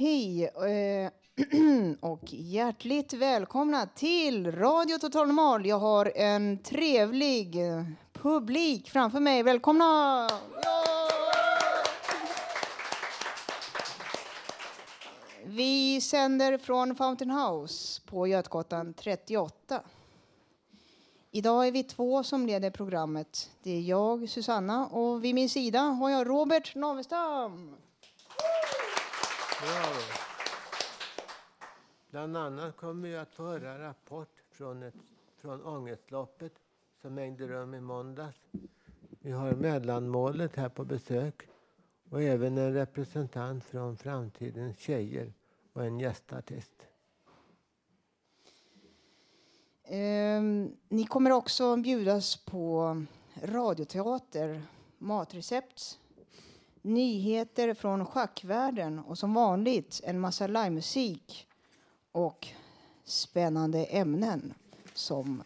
Hej eh, och hjärtligt välkomna till Radio Total Normal. Jag har en trevlig eh, publik framför mig. Välkomna! Vi sänder från Fountain House på Götgatan 38. Idag är vi två som leder programmet. Det är jag, Susanna, och vid min sida har jag Robert Navestam. Bravo! Bland annat kommer vi att få höra rapport från, ett, från ångestloppet som ägde rum i måndags. Vi har mellanmålet här på besök och även en representant från Framtidens tjejer och en gästartist. Eh, ni kommer också bjudas på radioteater, matrecept, nyheter från schackvärlden och som vanligt en massa livemusik och spännande ämnen som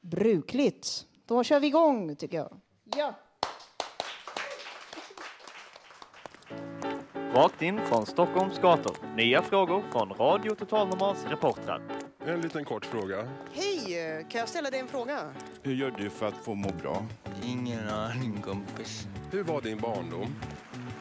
brukligt. Då kör vi igång tycker jag. Ja. Rakt in från Stockholms gator. Nya frågor från Radio Total Normals reportrar. En liten kort fråga. Hej, kan jag ställa dig en fråga? Hur gör du för att få må bra? Ingen aning kompis. Hur var din barndom?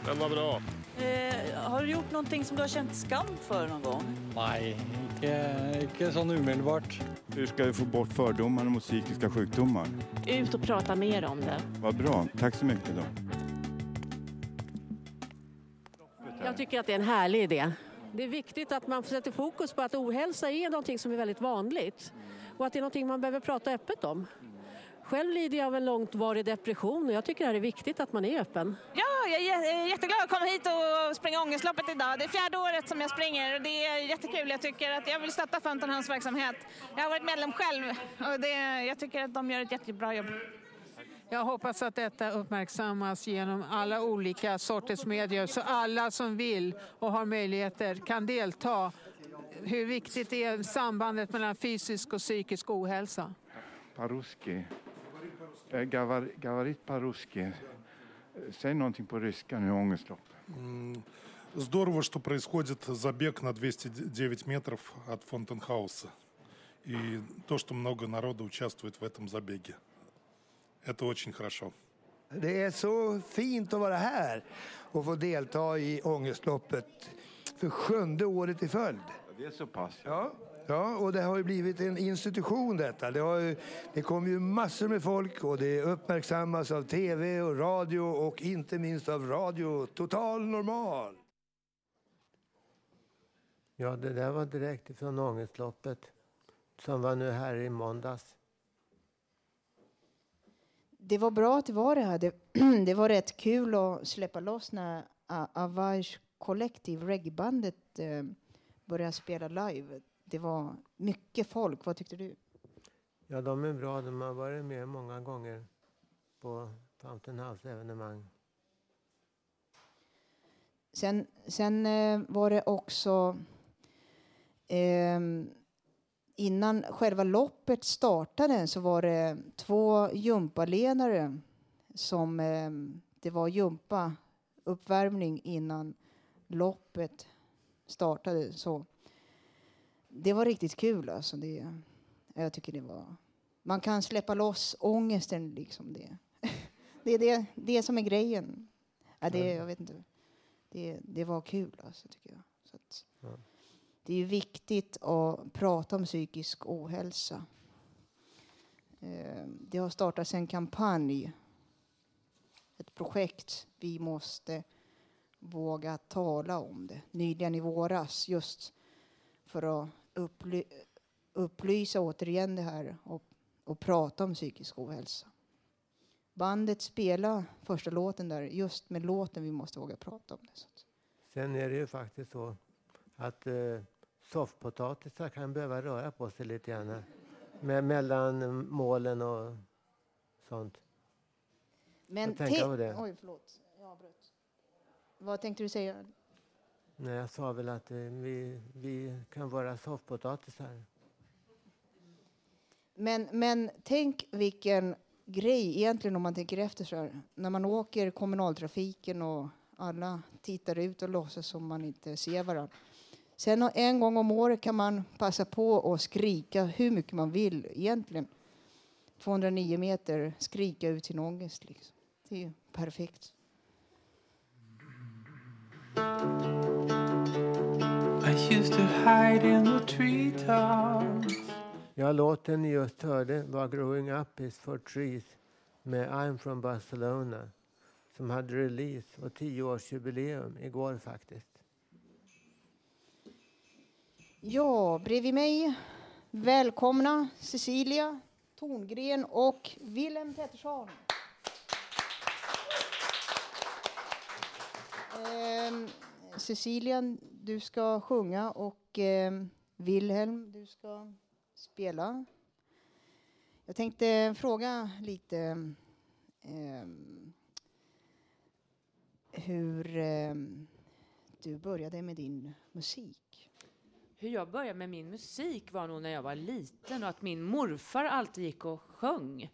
Den var bra. Eh, har du gjort någonting som du har känt skam för någon gång? Nej, inte, inte så omedelbart. Hur ska vi få bort fördomarna mot psykiska sjukdomar? Ut och prata mer om det. Vad bra. Tack så mycket då. Jag tycker att det är en härlig idé. Det är viktigt att man sätter fokus på att ohälsa är någonting som är väldigt vanligt och att det är någonting man behöver prata öppet om. Själv lider jag av en långvarig depression och jag tycker det är viktigt att man är öppen. Ja, jag är jätteglad att komma hit och springa ångestloppet idag. Det är fjärde året som jag springer och det är jättekul. Jag tycker att jag vill stötta Fountain House verksamhet. Jag har varit medlem själv och det, jag tycker att de gör ett jättebra jobb. Jag hoppas att detta uppmärksammas genom alla olika sorters medier så alla som vill och har möjligheter kan delta. Hur viktigt är sambandet mellan fysisk och psykisk ohälsa? Paruski. Eh, Gavar, Gavarit Paruski. Säg någonting på ryska nu, ångestlopp. Здорово, что происходит забег на 209 метров от Фонтенхауса. И то, что много народа участвует в этом забеге. Это очень хорошо. Det är så fint att vara här och få delta i ångestloppet för sjunde året i följd. Det är så pass. Ja, ja och det har ju blivit en institution detta. Det, har ju, det kommer ju massor med folk och det uppmärksammas av tv och radio och inte minst av radio Total Normal. Ja, det där var direkt ifrån ångestloppet som var nu här i måndags. Det var bra att det var det här. Det, det var rätt kul att släppa loss när Avage Collective, reggaebandet, eh, började spela live. Det var mycket folk. Vad tyckte du? Ja, de är bra. De har varit med många gånger på Fountain House-evenemang. Sen, sen eh, var det också ehm, innan själva loppet startade så var det två gympaledare som ehm, det var gympa uppvärmning innan loppet startade. Så det var riktigt kul alltså. Det, jag tycker det var... Man kan släppa loss ångesten liksom. Det, det är det, det som är grejen. Ja, det, jag vet inte. Det, det var kul, alltså, tycker jag. Så att, Ja. Det är viktigt att prata om psykisk ohälsa. Eh, Det har startats en kampanj, ett projekt. Vi måste våga tala om det. Nyligen i våras, just för att upply upplysa återigen det här och, och prata om psykisk ohälsa. Bandet spelade första låten där, just med låten Vi måste våga prata om det. Sen är det ju faktiskt så att eh, soffpotatisar kan behöva röra på sig lite grann. Med, mellan målen och sånt. Men te- på det. Oj, förlåt. Jag avbröt. Vad tänkte du säga? Nej, jag sa väl att eh, vi, vi kan vara soffpotatisar. Men, men tänk vilken grej egentligen om man tänker efter så här. När man åker kommunaltrafiken och alla tittar ut och låtsas som man inte ser varandra. Sen en gång om året kan man passa på att skrika hur mycket man vill egentligen. 209 meter, skrika ut sin ångest. Liksom. Det är ju perfekt. Ja, låten ni just hörde var Growing Up is for Trees med I'm from Barcelona som hade release och tioårsjubileum igår faktiskt. Ja, bredvid mig välkomna Cecilia Torngren och Willem Pettersson. Ehm, Eh, Cecilia, du ska sjunga och eh, Wilhelm, du ska spela. Jag tänkte fråga lite eh, hur eh, du började med din musik. Hur jag började med min musik var nog när jag var liten och att min morfar alltid gick och sjöng.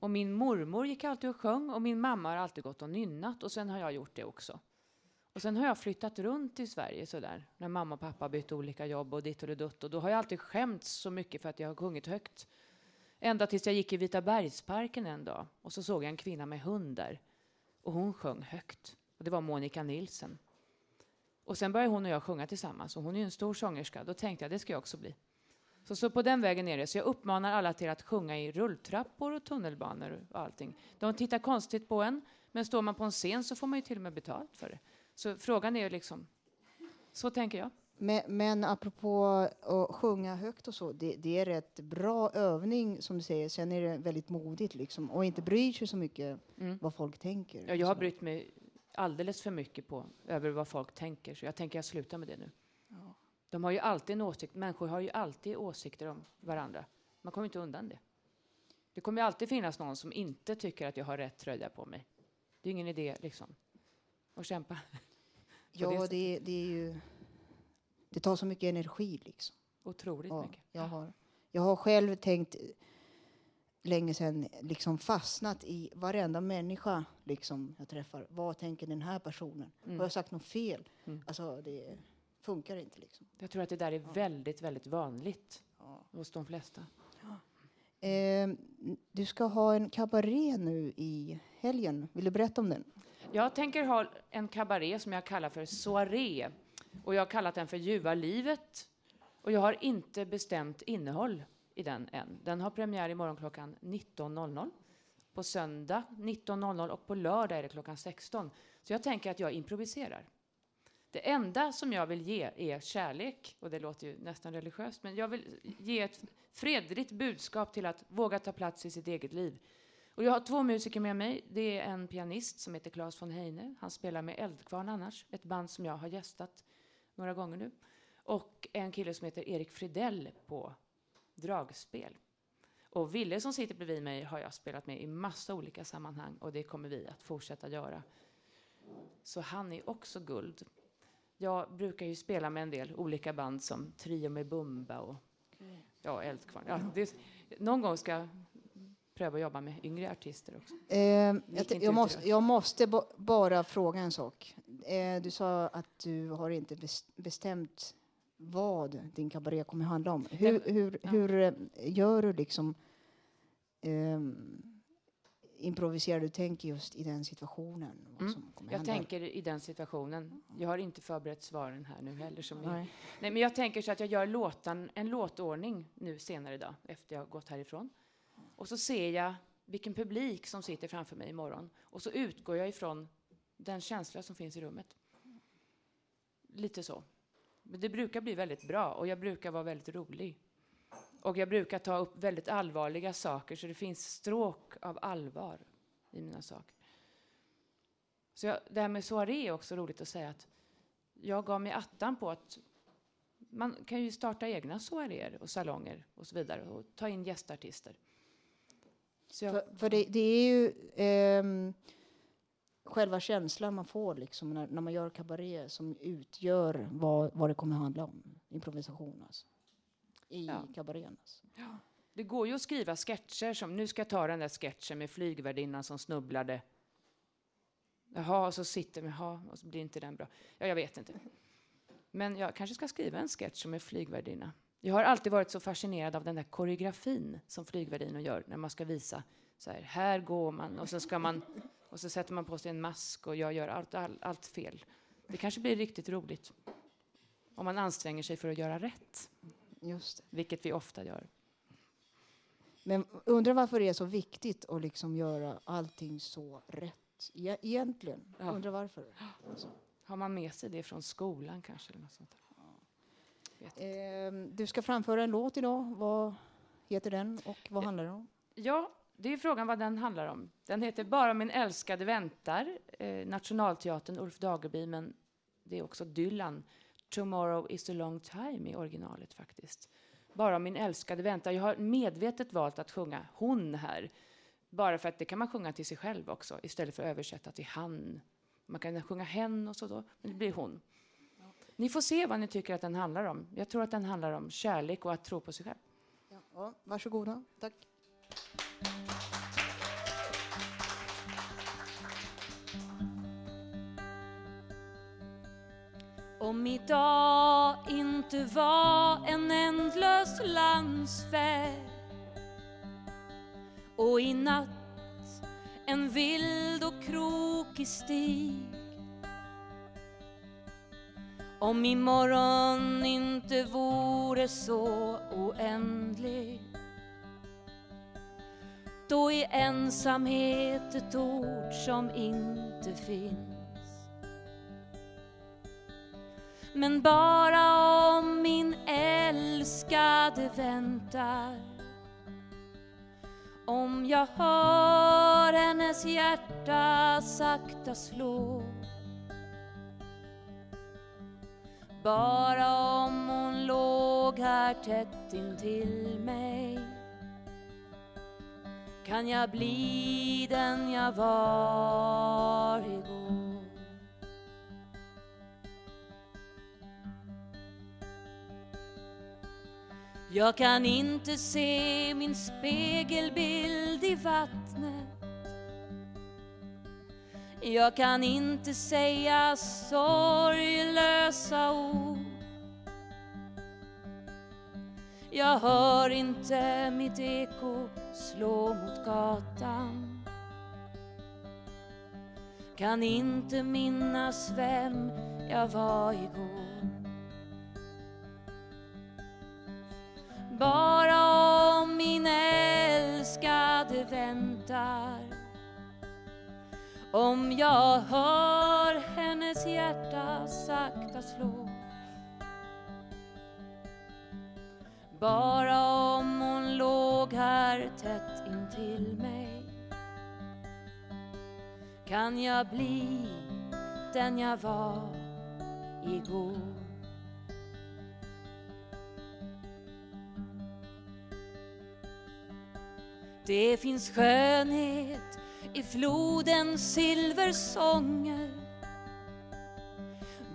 Och min mormor gick alltid och sjöng och min mamma har alltid gått och nynnat och sen har jag gjort det också. Och sen har jag flyttat runt i Sverige sådär, när mamma och pappa bytt olika jobb och ditt och dutt och då har jag alltid skämts så mycket för att jag har sjungit högt. Ända tills jag gick i Vita bergsparken en dag och så såg jag en kvinna med hund där och hon sjöng högt. Och det var Monica Nilsen. Och sen började hon och jag sjunga tillsammans och hon är ju en stor sångerska. Då tänkte jag det ska jag också bli. Så, så på den vägen är det. Så jag uppmanar alla till att sjunga i rulltrappor och tunnelbanor och allting. De tittar konstigt på en, men står man på en scen så får man ju till och med betalt för det. Så frågan är ju liksom, så tänker jag. Men, men apropå att sjunga högt och så, det, det är rätt bra övning som du säger. Sen är det väldigt modigt liksom och inte bryr sig så mycket vad folk tänker. Ja, jag har brytt mig alldeles för mycket på över vad folk tänker, så jag tänker jag slutar med det nu. De har ju alltid en åsikt, människor har ju alltid åsikter om varandra. Man kommer inte undan det. Det kommer ju alltid finnas någon som inte tycker att jag har rätt tröja på mig. Det är ingen idé liksom att kämpa. Ja, sättet. det, det är ju... Det tar så mycket energi liksom. Otroligt Ja, mycket. Jag har, jag har själv tänkt länge sedan liksom fastnat i varenda människa liksom jag träffar. Vad tänker den här personen? Mm. Har jag sagt något fel? Mm. Alltså, det funkar inte liksom. Jag tror att det där är väldigt, väldigt vanligt hos de flesta. Eh, du ska ha en kabaré nu i helgen. Vill du berätta om den? Jag tänker ha en kabaré som jag kallar för soaré. Och jag har kallat den för Ljuva livet. Och jag har inte bestämt innehåll i den än. Den har premiär imorgon klockan 19.00. På söndag 19.00 och på lördag är det klockan 16. Så jag tänker att jag improviserar. Det enda som jag vill ge är kärlek, och det låter ju nästan religiöst, men jag vill ge ett fredligt budskap till att våga ta plats i sitt eget liv. Och jag har två musiker med mig. Det är en pianist som heter Claes von Heine. Han spelar med Eldkvarn annars, ett band som jag har gästat några gånger nu. Och en kille som heter Erik Fridell på dragspel. Och Ville som sitter bredvid mig har jag spelat med i massa olika sammanhang och det kommer vi att fortsätta göra. Så han är också guld. Jag brukar ju spela med en del olika band som Trio med Bumba och ja, Eldkvarn. Ja, det, någon gång ska pröva att jobba med yngre artister också. Eh, jag, jag, måste, jag måste ba- bara fråga en sak. Eh, du sa att du har inte bes- bestämt vad din kabaré kommer handla om. Hur, hur, hur eh, gör du liksom ehm, improviserar du tänker just i den situationen? Mm. Jag hända? tänker i den situationen. Jag har inte förberett svaren här nu heller. Som. Nej. Nej, men jag tänker så att jag gör låtan, en låtordning nu senare idag, efter jag har gått härifrån. Och så ser jag vilken publik som sitter framför mig imorgon. Och så utgår jag ifrån den känsla som finns i rummet. Lite så. Men det brukar bli väldigt bra och jag brukar vara väldigt rolig. Och jag brukar ta upp väldigt allvarliga saker så det finns stråk av allvar i mina saker. Så jag, det här med soaré är också roligt att säga att jag gav mig attan på att man kan ju starta egna soaréer och salonger och så vidare och ta in gästartister. Jag, För, för det, det är ju ehm, själva känslan man får liksom när, när man gör kabaré som utgör vad, vad det kommer handla om. Improvisation alltså. I Ja. kabarén. Alltså. det går ju att skriva sketcher som, nu ska jag ta den där sketchen med flygvärdinnan som snubblade. Jaha, och så sitter man, jaha, och så blir inte den bra. Ja, jag vet inte. Men jag kanske ska skriva en sketch som är flygvärdinna. Jag har alltid varit så fascinerad av den där koreografin som flygvärdinnor gör när man ska visa så här, här går man och så ska man och så sätter man på sig en mask och jag gör allt, all, allt fel. Det kanske blir riktigt roligt om man anstränger sig för att göra rätt. Just det. Vilket vi ofta gör. Men undrar varför det är så viktigt att liksom göra allting så rätt. E- egentligen. Ja. Undrar varför. Alltså. Har man med sig det från skolan kanske? Eller något sånt där? Ehm, du ska framföra en låt idag. Vad heter den och vad handlar den om? Ja, det är frågan vad den handlar om. Den heter Bara min älskade väntar, eh, Nationalteatern, Ulf Dageby, men det är också Dylan. Tomorrow is a long time i originalet faktiskt. Bara min älskade väntar. Jag har medvetet valt att sjunga hon här. Bara för att det kan man sjunga till sig själv också, istället för att översätta till han. Man kan sjunga hen och så då, men det blir hon. Ni får se vad ni tycker att den handlar om. Jag tror att den handlar om kärlek och att tro på sig själv. Ja, varsågoda. Tack. Om idag inte var en ändlös landsväg och i natt en vild och krokig stig om imorgon inte vore så oändlig då är ensamhet ett ord som inte finns. Men bara om min älskade väntar Om jag hör hennes hjärta sakta slå Bara om hon låg här tätt intill mig. Kan jag bli den jag var igår? Jag kan inte se min spegelbild i vattnet. Jag kan inte säga sorglösa ord. Jag hör inte mitt eko slå mot gatan. Kan inte minnas vem jag var igår. Bara om min älskade väntar. Om jag hör hennes hjärta sakta slå. Bara om hon låg här tätt intill mig. Kan jag bli den jag var igår? Det finns skönhet i flodens silversånger.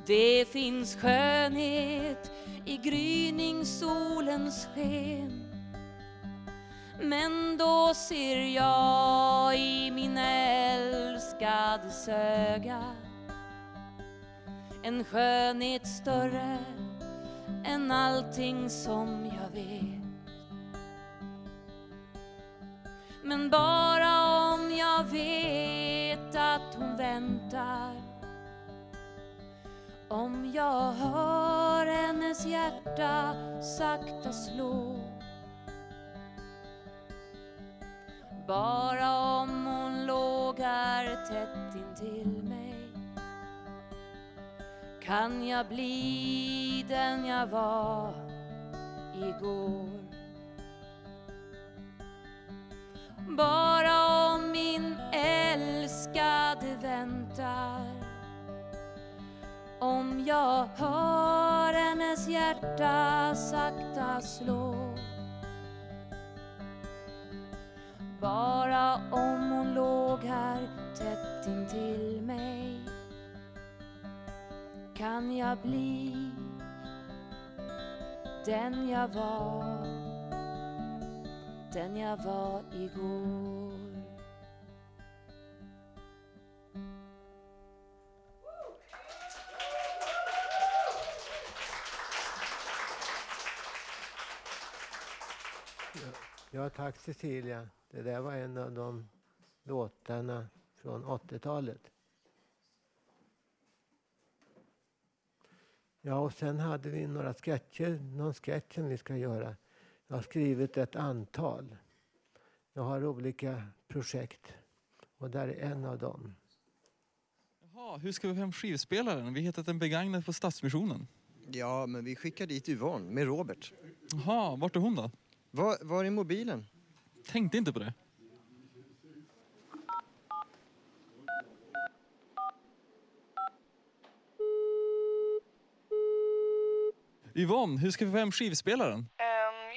Det finns skönhet i gryningssolens sken. Men då ser jag i min älskades öga en skönhet större än allting som jag vet. Men bara om jag vet att hon väntar. Om jag hör hennes hjärta sakta slå. Bara om hon låg här tätt intill mig. Kan jag bli den jag var igår? Bara om min älskade väntar. Om jag hör hennes hjärta sakta slå. Bara om hon låg här tätt intill mig. Kan jag bli den jag var? Den jag var igår Ja, tack Cecilia. Det där var en av de låtarna från 80-talet. Ja, och sen hade vi några sketcher, någon sketch som vi ska göra. Jag har skrivit ett antal. Jag har olika projekt och där är en av dem. Jaha, hur ska vi få hem skivspelaren? Vi hittat en begagnad på Stadsmissionen. Ja, men vi skickar dit Yvonne med Robert. Jaha, vart är hon då? Var, var är mobilen? Tänkte inte på det. Yvonne, hur ska vi få hem skivspelaren?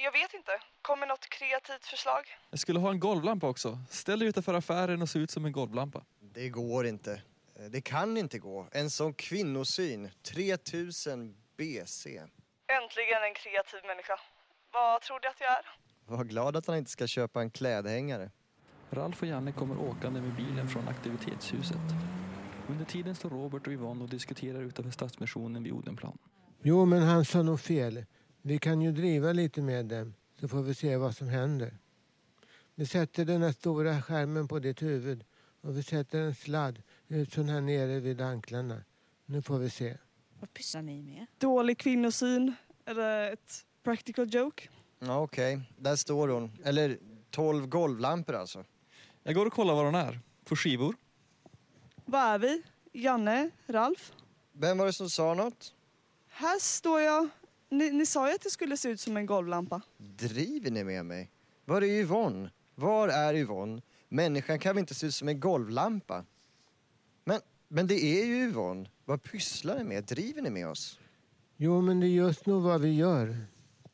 Jag vet inte. Kommer något kreativt förslag? Jag skulle ha en golvlampa också. Ställ dig utanför affären och se ut som en golvlampa. Det går inte. Eh, Det kan inte gå. En sån kvinnosyn. 3000 BC. Äntligen en kreativ människa. Vad tror du att jag är? Var glad att han inte ska köpa en klädhängare. Ralf och Janne kommer åkande med bilen från aktivitetshuset. Under tiden står Robert och Yvonne och diskuterar utanför Stadsmissionen vid Odenplan. Jo, men han sa nog fel. Vi kan ju driva lite med dem så får vi se vad som händer. Vi sätter den här stora skärmen på ditt huvud och vi sätter en sladd ut sån här nere vid anklarna. Nu får vi se. Vad pysslar ni med? Dålig kvinnosyn? Eller ett practical joke? Ja, okej. Där står hon. Eller 12 golvlampor alltså. Jag går och kollar var hon är. På skivor. Var är vi? Janne? Ralf? Vem var det som sa något? Här står jag. Ni, ni sa ju att det skulle se ut som en golvlampa. Driver ni med mig? Var är Yvonne? Var är Yvonne? Människan kan väl inte se ut som en golvlampa? Men, men det är ju Yvonne. Vad pysslar ni med? Driver ni med oss? Jo, men det är just nog vad vi gör.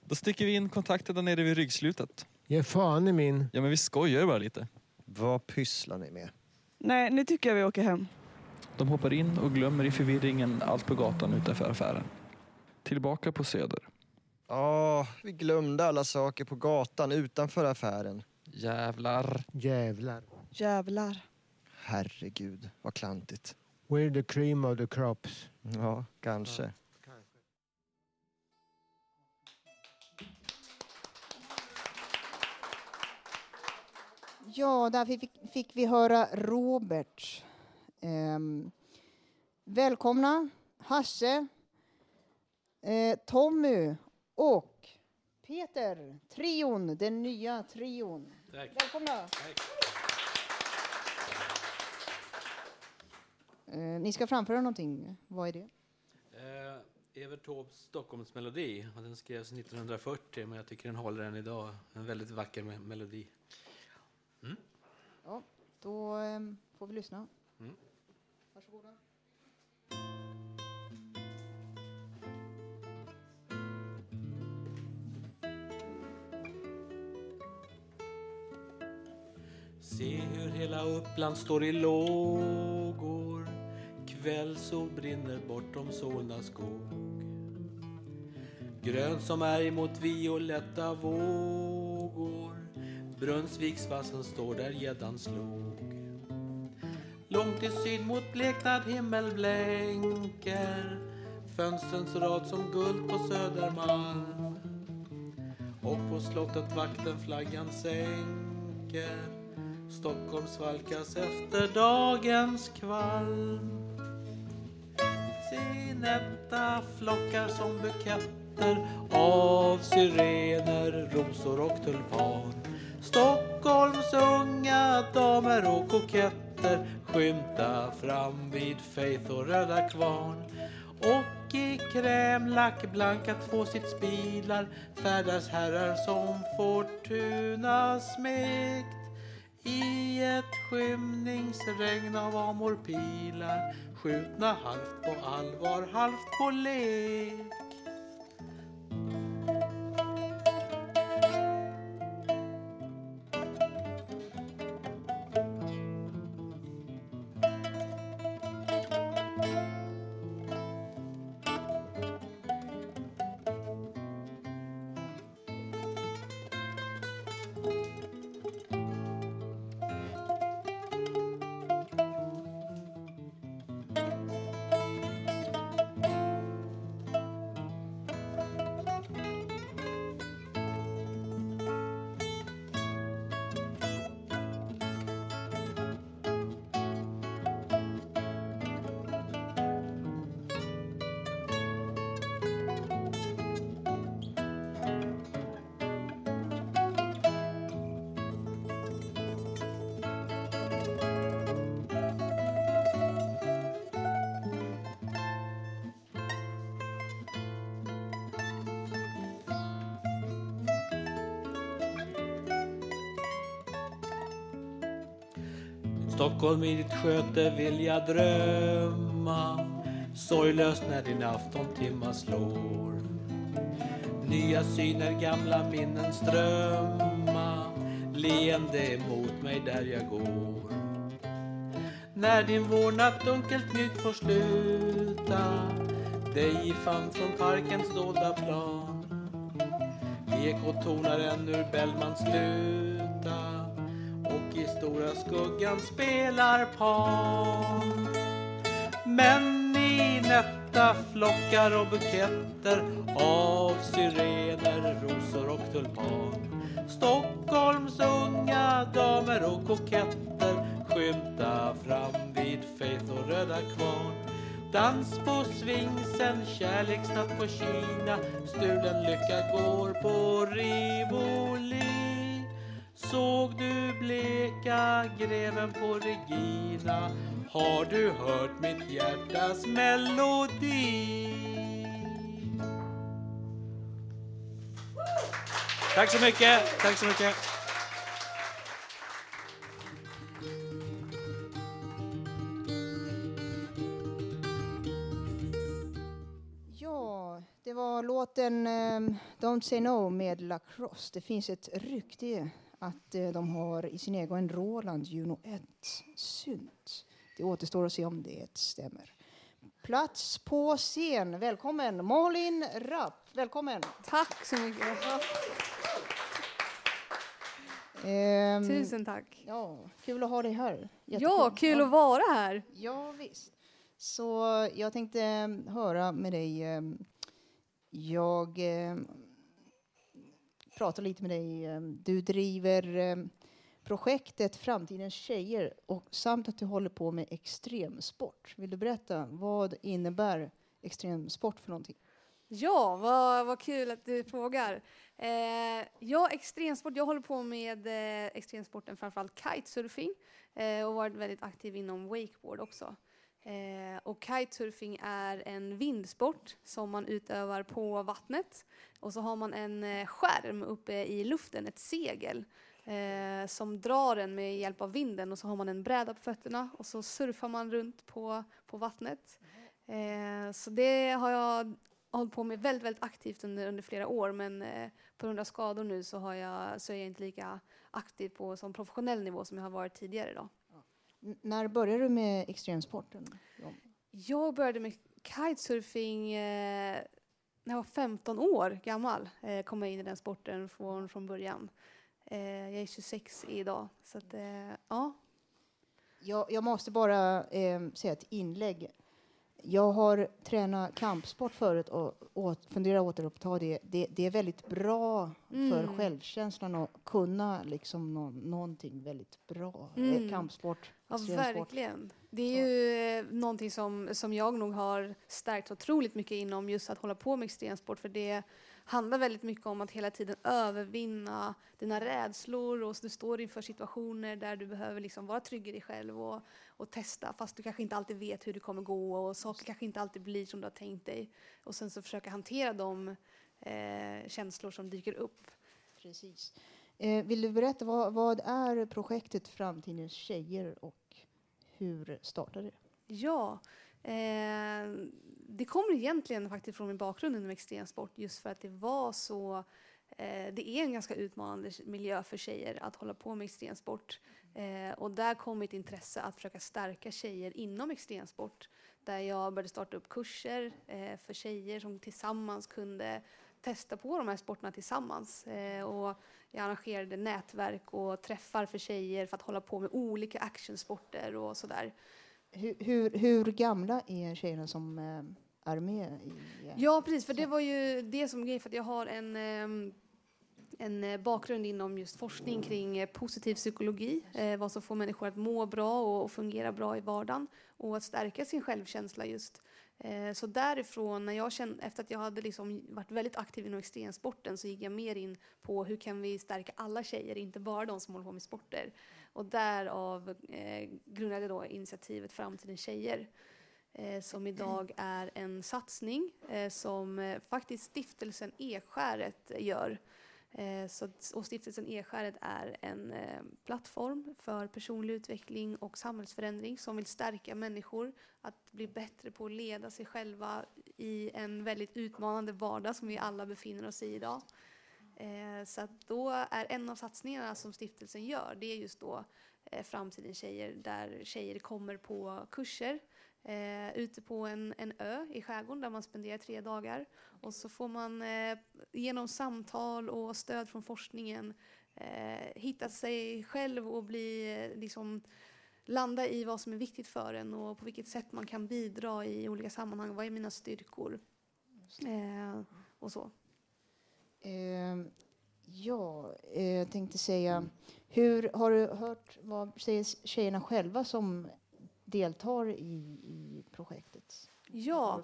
Då sticker vi in kontakten där nere vid ryggslutet. Ge fan i min. Ja, men vi skojar bara lite. Vad pysslar ni med? Nej, nu tycker jag vi åker hem. De hoppar in och glömmer i förvirringen allt på gatan utanför affären. Tillbaka på Söder. Ja, vi glömde alla saker på gatan utanför affären. Jävlar. Jävlar. Jävlar. Herregud, vad klantigt. We're the cream of the crops. Ja, kanske. Ja, där fick, fick vi höra Robert. Ehm, välkomna Hasse, eh, Tommy och Peter. Trion, den nya trion. Tack. Välkomna. Eh, ni ska framföra någonting. Vad är det? Eh, Evert Taubes Stockholmsmelodi. Den skrevs 1940 men jag tycker den håller än idag. En väldigt vacker me- melodi. Mm. Ja, då ehm, får vi lyssna. Mm. Varsågoda. Se hur hela Uppland står i lågor. Kvällsol brinner bortom Solna skog. Grön som är mot violetta vågor. Brunnsviksvassen står där gäddan slog. Långt i syd mot bleknad himmel blänker Fönstrens rad som guld på Södermalm. Och på slottet vakten flaggan sänker. Stockholm svalkas efter dagens kvalm. Sinetta flockar som buketter av syrener, rosor och tulpan. Stockholms unga damer och koketter skymta fram vid Faith och Röda Kvarn. Och i krämlack blanka tvåsitsbilar färdas herrar som Fortuna smekt i ett skymningsregn av amorpilar skjutna halvt på allvar, halvt på lek. Stockholm i ditt sköte vill jag drömma. Sorglöst när din aftontimma slår. Nya syner, gamla minnen strömma. Leende emot mig där jag går. När din vårnatt dunkelt mjukt får sluta. Dig i famn från parkens dolda plan. Ekot tonar än ur Bellmans luta skuggan spelar Pan. Men i nätta flockar och buketter av syrener, rosor och tulpan. Stockholms unga damer och koketter skymta fram vid Faith och Röda Kvarn. Dans på Svingsen, kärleksnatt på Kina Stulen lycka går på Rivoli Såg du bleka greven på Regina Har du hört mitt hjärtas melodi? Tack så mycket, tack så mycket. Ja, det var låten um, Don't say no med Lacrosse. Det finns ett rykte att uh, de har i sin egen Roland Juno 1 synt. Det återstår att se om det stämmer. Plats på scen. Välkommen Malin Rapp. Välkommen. Tack så mycket. Ehm, Tusen tack. Ja, kul att ha dig här. Ja, kul att vara här. Ja, visst. Så jag tänkte eh, höra med dig. eh, Jag prata pratar lite med dig. Eh, du driver eh, projektet Framtidens tjejer och samt att du håller på med extremsport. Vill du berätta vad innebär extremsport för någonting? Ja, vad, vad kul att du frågar. Eh, ja, extremsport. Jag håller på med eh, extremsporten, framförallt kitesurfing eh, och varit väldigt aktiv inom wakeboard också. Eh, och kitesurfing är en vindsport som man utövar på vattnet. Och så har man en eh, skärm uppe i luften, ett segel, eh, som drar en med hjälp av vinden. Och så har man en bräda på fötterna och så surfar man runt på, på vattnet. Eh, så det har jag hållit på med väldigt, väldigt aktivt under, under flera år. Men eh, på grund av skador nu så, har jag, så är jag inte lika aktiv på som professionell nivå som jag har varit tidigare. Då. När började du med extremsporten? Ja. Jag började med kitesurfing eh, när jag var 15 år gammal. Eh, kom jag in i den sporten från, från början. Eh, jag är 26 idag. Så att, ja. Jag, jag måste bara säga ett inlägg. Jag har tränat kampsport förut och, och funderar återuppta det. det. Det är väldigt bra för Mm. självkänslan att kunna liksom nå, någonting väldigt bra. Mm. Eh, Kampsport, Ja, verkligen. Det är ju eh, någonting som, som jag nog har stärkt otroligt mycket inom just att hålla på med extremsport. För det handlar väldigt mycket om att hela tiden övervinna dina rädslor och du står inför situationer där du behöver liksom vara trygg i dig själv och, och testa fast du kanske inte alltid vet hur det kommer gå och saker kanske inte alltid blir som du har tänkt dig. Och sen så försöka hantera de eh, känslor som dyker upp. Precis. Eh, vill du berätta, vad, vad är projektet Framtidens tjejer och hur startade det? Ja, eh, det kommer egentligen faktiskt från min bakgrund inom extremsport just för att det var så eh, det är en ganska utmanande miljö för tjejer att hålla på med extremsport. Eh, och där kom mitt intresse att försöka stärka tjejer inom extremsport. Där jag började starta upp kurser eh, för tjejer som tillsammans kunde testa på de här sporterna tillsammans. Eh, och jag arrangerade nätverk och träffar för tjejer för att hålla på med olika actionsporter och sådär. Hur, hur, hur gamla är tjejerna som eh, är med i... eh, Ja, precis. För det var ju det som grej för jag har en, ehm, en eh, bakgrund inom just forskning kring eh, positiv psykologi. Eh, vad som får människor att må bra och, och fungera bra i vardagen. Och att stärka sin självkänsla just. Eh, så därifrån, när jag kände, efter att jag hade liksom varit väldigt aktiv inom extremsporten så gick jag mer in på hur kan vi stärka alla tjejer, inte bara de som håller på med sporter. Och därav eh, grundade jag då initiativet Framtidens tjejer eh, som idag är en satsning eh, som eh, faktiskt stiftelsen Ekskäret gör. Eh, så, och stiftelsen Ekskäret är en eh, plattform för personlig utveckling och samhällsförändring som vill stärka människor att bli bättre på att leda sig själva i en väldigt utmanande vardag som vi alla befinner oss i idag. Eh, så då är en av satsningarna som stiftelsen gör, det är just då eh, Framtidens tjejer, där tjejer kommer på kurser eh, ute på en, en ö i skärgården där man spenderar tre dagar. Och så får man eh, genom samtal och stöd från forskningen eh, hitta sig själv och bli eh, liksom landa i vad som är viktigt för en och på vilket sätt man kan bidra i olika sammanhang. Vad är mina styrkor? Eh, och så. Eh, ja, jag tänkte säga, hur har du hört vad säger tjejerna själva som deltar i, i projektet? Ja,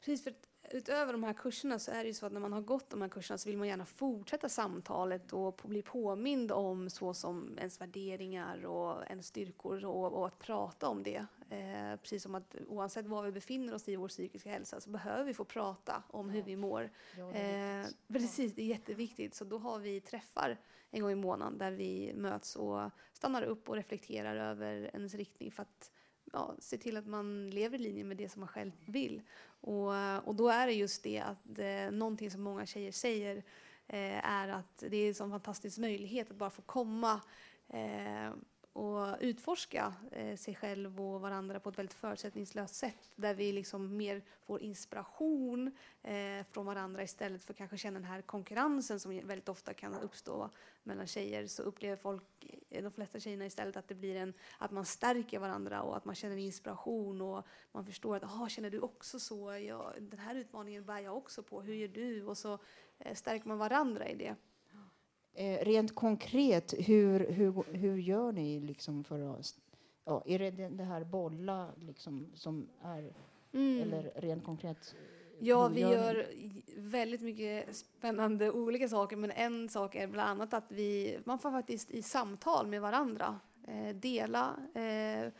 precis. För utöver de här kurserna så är det ju så att när man har gått de här kurserna så vill man gärna fortsätta samtalet och bli påmind om så som ens värderingar och ens styrkor och, och att prata om det. Eh, precis som att oavsett var vi befinner oss i vår psykiska hälsa så behöver vi få prata om hur vi mår. Ja, det är Eh, precis, det är jätteviktigt. Så då har vi träffar en gång i månaden där vi möts och stannar upp och reflekterar över ens riktning för att ja, se till att man lever i linje med det som man själv vill. Och, och då är det just det att eh, någonting som många tjejer säger eh, är att det är en sån fantastisk möjlighet att bara få komma eh, och utforska eh, sig själv och varandra på ett väldigt förutsättningslöst sätt där vi liksom mer får inspiration eh, från varandra istället för kanske känna den här konkurrensen som väldigt ofta kan uppstå mellan tjejer så upplever folk, eh, de flesta tjejerna istället att det blir en, att man stärker varandra och att man känner inspiration och man förstår att, ah, känner du också så? Ja, den här utmaningen bär jag också på, hur gör du? Och så eh, stärker man varandra i det. Eh, rent konkret, hur, hur, hur gör ni liksom för att... Ja, är det det det här bolla liksom som är... Mm. Eller rent konkret? Ja, vi gör väldigt mycket spännande olika saker, men en sak är bland annat att vi, man får faktiskt i samtal med varandra eh, dela eh,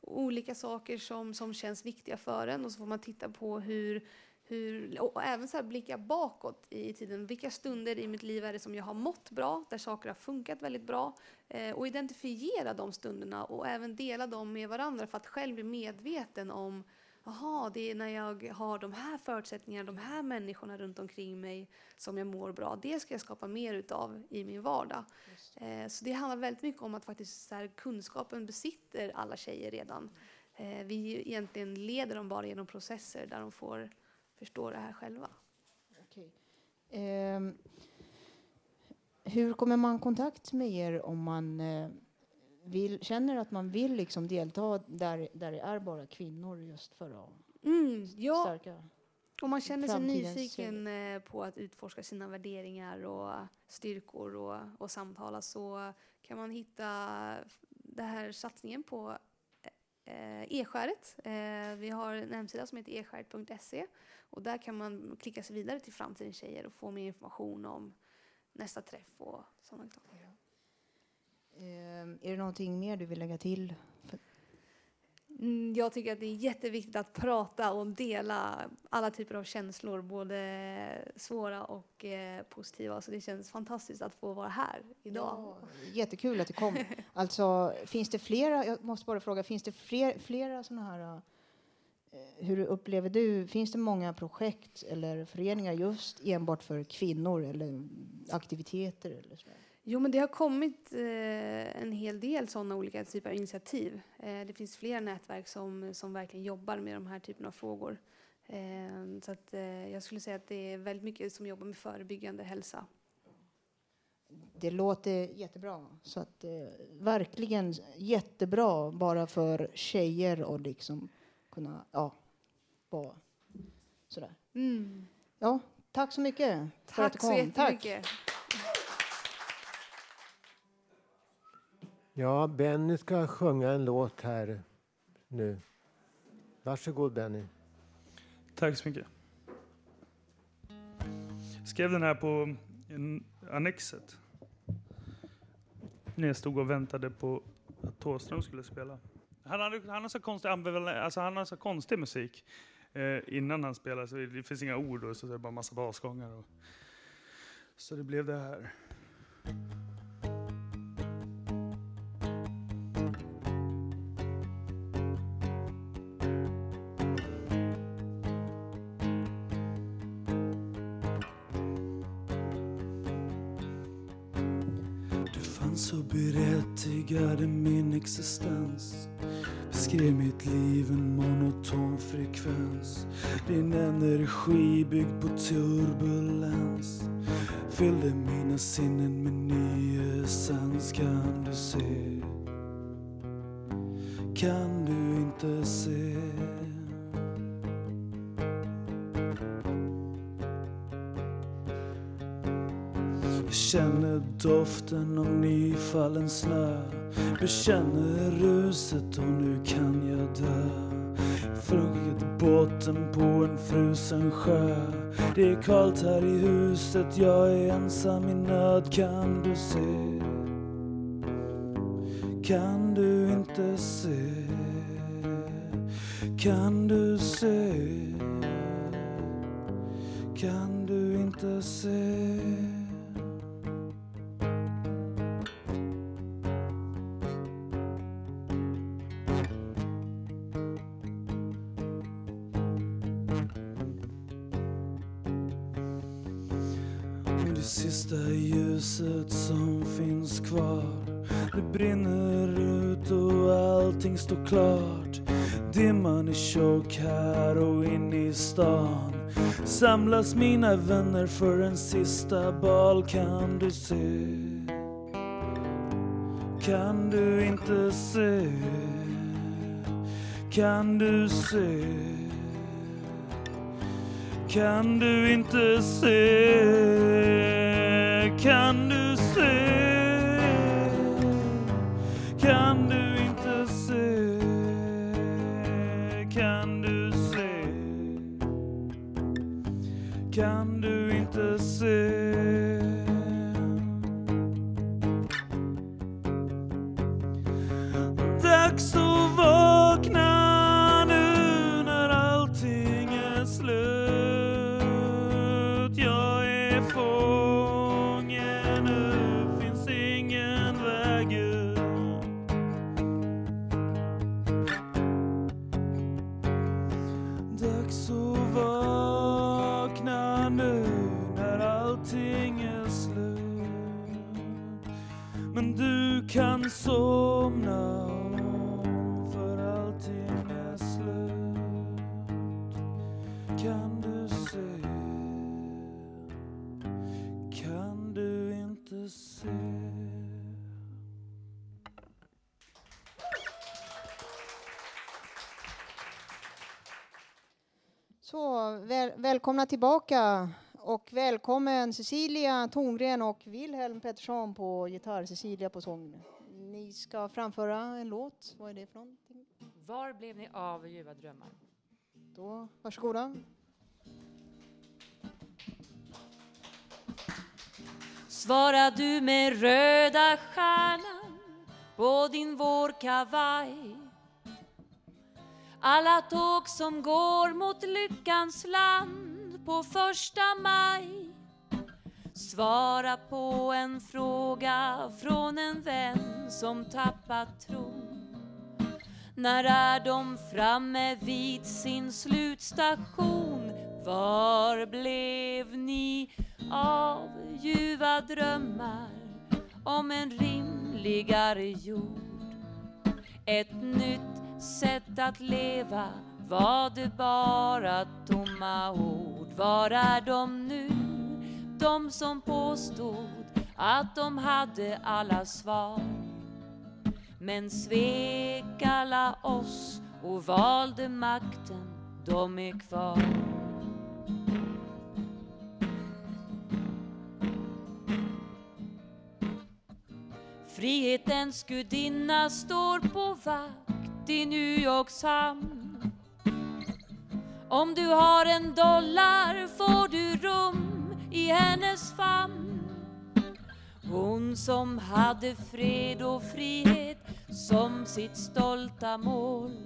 olika saker som, som känns viktiga för en och så får man titta på hur, hur och även så blicka bakåt i tiden. Vilka stunder i mitt liv är det som jag har mått bra, där saker har funkat väldigt bra eh, och identifiera de stunderna och även dela dem med varandra för att själv bli medveten om Jaha, det är när jag har de här förutsättningarna, de här människorna runt omkring mig som jag mår bra. Det ska jag skapa mer utav i min vardag. Eh, så det handlar väldigt mycket om att faktiskt så här, kunskapen besitter alla tjejer redan. Eh, vi egentligen leder dem bara genom processer där de får förstå det här själva. Okej. Ehm, hur kommer man i kontakt med er om man eh, vill, känner att man vill liksom delta där, där det är bara kvinnor just för att Mm, ja. starka. Om man känner sig nyfiken eh, på att utforska sina värderingar och styrkor och, och samtala så kan man hitta den här satsningen på eh, Eh, e-skäret. Eh, vi har en hemsida som heter eskäret.se och där kan man klicka sig vidare till Framtidens tjejer och få mer information om nästa träff och sådana saker. Eh, är det någonting mer du vill lägga till? Mm, Jag tycker att det är jätteviktigt att prata och dela alla typer av känslor, både svåra och eh, positiva. Så det känns fantastiskt att få vara här idag. Jättekul att du kom. Alltså, finns det flera, jag måste bara fråga, finns det fler, flera sådana här, eh, hur upplever du, finns det många projekt eller föreningar just enbart för kvinnor eller aktiviteter eller så? Jo, men det har kommit eh, en hel del sådana olika typer av initiativ. Eh, det finns flera nätverk som, som verkligen jobbar med de här typerna av frågor. Eh, så att, eh, jag skulle säga att det är väldigt mycket som jobbar med förebyggande hälsa. Det låter jättebra. Så att, eh, verkligen jättebra bara för tjejer och liksom kunna ja, vara sådär. Mm. Ja, tack så mycket för att Tack du så kom. jättemycket. Ja, Benny ska sjunga en låt här nu. Varsågod Benny. Tack så mycket. Skrev den här på annexet. När jag stod och väntade på att Thåström skulle spela. Han, hade, han, har så konstig, alltså han har så konstig musik eh, innan han spelar. Så det finns inga ord och så är det bara massa basgångar. Och, så det blev det här. Frekvens. Din energi byggd på turbulens. Fyllde mina sinnen med ny essens. Kan du se? Kan du inte se? Jag känner doften av nyfallen snö. Bekänner ruset och nu kan jag dö. Fruggit botten på en frusen sjö Det är kallt här i huset, jag är ensam i nöd Kan du se? Kan du inte se? Kan du se? Kan du inte se? Brinner ut och allting står klart Dimman är tjock här och inne i stan Samlas mina vänner för en sista bal Kan du se? Kan du inte se? Kan du se? Kan du inte se? Kan du se? somna om för allting är slut. Kan du se? Kan du inte se? Så väl, välkomna tillbaka och välkommen Cecilia Tongren och Wilhelm Pettersson på gitarr, Cecilia på sång. Ni ska framföra en låt. Vad är det för någonting? Var blev ni av ljuva drömmar? Då, varsågoda. Svara du med röda stjärnan på din vårkavaj alla tåg som går mot lyckans land på första maj Svara på en fråga från en vän som tappat tron När är de framme vid sin slutstation? Var blev ni av ljuva drömmar om en rimligare jord? Ett nytt sätt att leva var det bara tomma ord? Var är de nu? De som påstod att de hade alla svar men svek alla oss och valde makten, de är kvar. Frihetens gudinna står på vakt i New Yorks hamn. Om du har en dollar får du rum i hennes famn. Hon som hade fred och frihet som sitt stolta mål.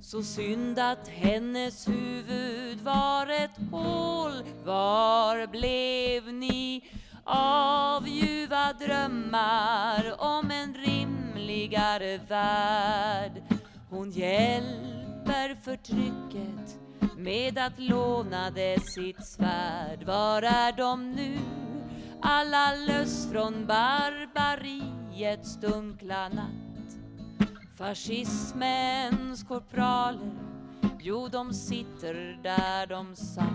Så synd att hennes huvud var ett hål. Var blev ni av ljuva drömmar om en rimligare värld? Hon hjälper förtrycket med att låna det sitt svärd. Var är de nu? Alla löss från barbariets dunkla natt. Fascismens korpraler, jo de sitter där de satt.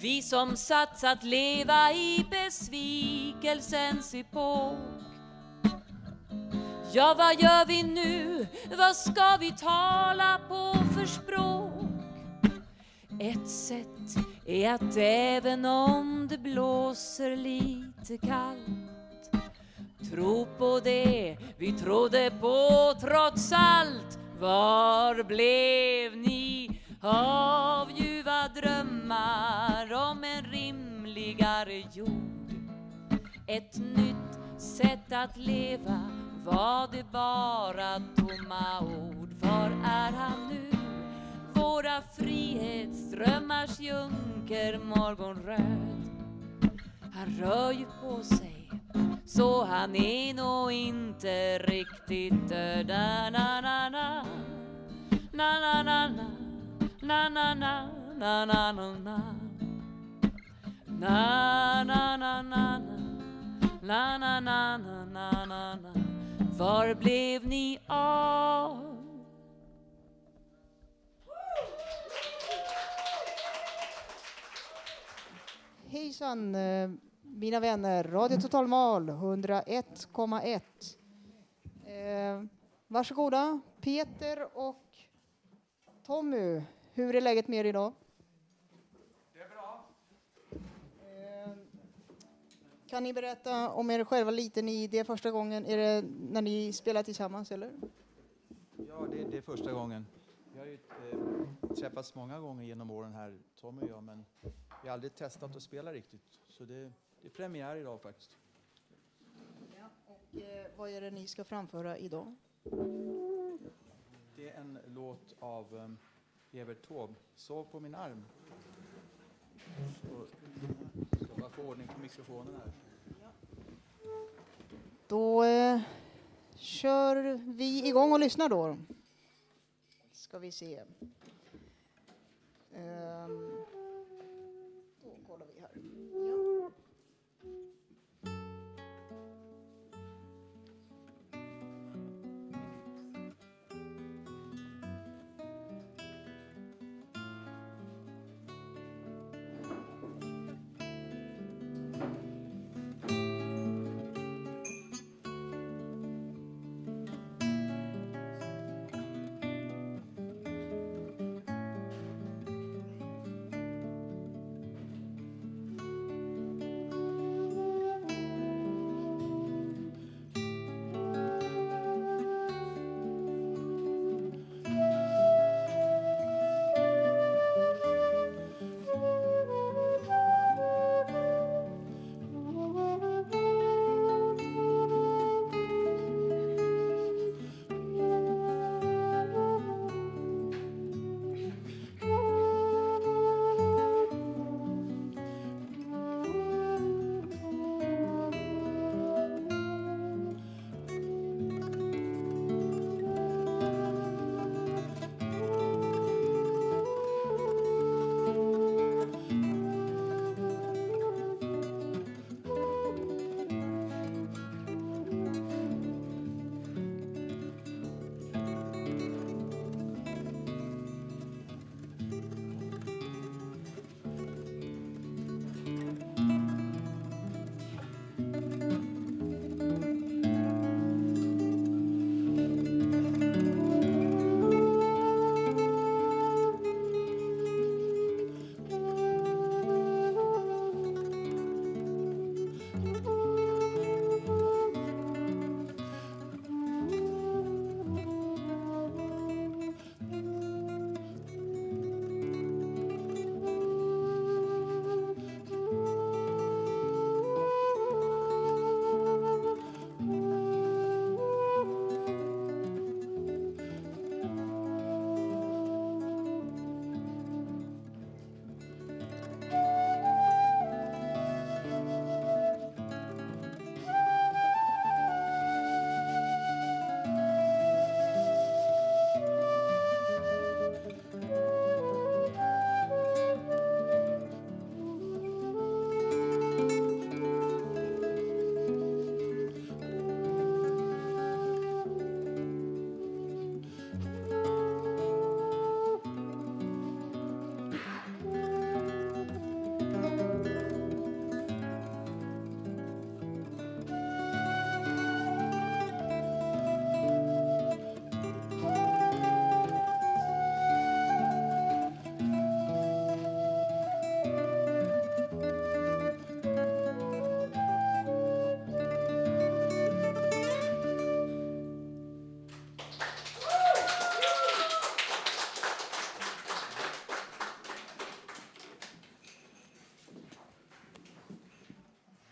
Vi som satsat leva i besvikelsens epok Ja, vad gör vi nu? Vad ska vi tala på för språk? Ett sätt är att även om det blåser lite kallt Tro på det vi trodde på trots allt Var blev ni av ljuva drömmar om en rimligare jord? Ett nytt sätt att leva var det bara tomma ord? Var är han nu? Våra frihetsdrömmars junker morgonröd Han rör ju på sig så han är nog inte riktigt död na na na na na-na-na-na, na-na-na, na-na-na-na. Na na na na na na na na na na na var blev ni av? Hejsan eh, mina vänner, Radio Total Mal 101,1. Varsågoda Peter och Tommy, hur är läget med er idag? Kan ni berätta om er själva lite? Ni, det är första gången, är det när ni spelar tillsammans eller? Ja, det, det är första gången. Vi har ju eh, träffats många gånger genom åren här, Tommy och jag, men vi har aldrig testat att spela riktigt. Så det, det är premiär idag faktiskt. Ja, och eh, vad är det ni ska framföra idag? Det är en låt av um, Evert Taube, Sov på min arm. Så, ska bara få ordning på mikrofonen här. Då eh, kör vi igång och lyssnar då. Ska vi se. Um.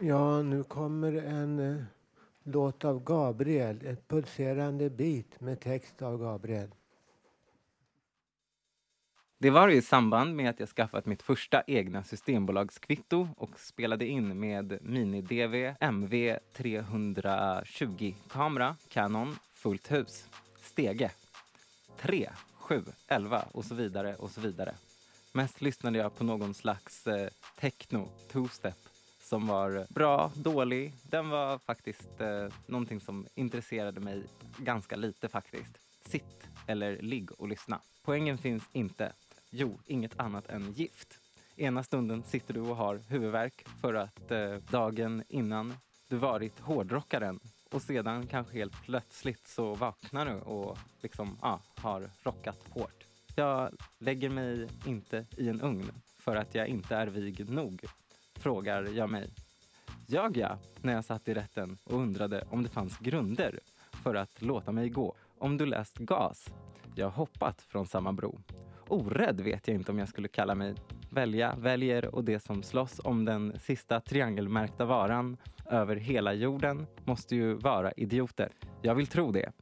Ja, nu kommer en eh, låt av Gabriel. Ett pulserande bit med text av Gabriel. Det var i samband med att jag skaffat mitt första egna systembolagskvitto och spelade in med mini-DV MV 320 kamera Canon fullt hus. Stege. 3, 7, 11 och så vidare och så vidare. Mest lyssnade jag på någon slags eh, techno, two-step som var bra, dålig. Den var faktiskt eh, någonting som intresserade mig ganska lite faktiskt. Sitt eller ligg och lyssna. Poängen finns inte. Jo, inget annat än gift. Ena stunden sitter du och har huvudvärk för att eh, dagen innan du varit hårdrockaren och sedan kanske helt plötsligt så vaknar du och liksom, ah, har rockat hårt. Jag lägger mig inte i en ugn för att jag inte är vig nog, frågar jag mig. Ljög jag när jag satt i rätten och undrade om det fanns grunder för att låta mig gå? Om du läst GAS? Jag har hoppat från samma bro. Orädd vet jag inte om jag skulle kalla mig. Välja, väljer och det som slåss om den sista triangelmärkta varan över hela jorden måste ju vara idioter. Jag vill tro det.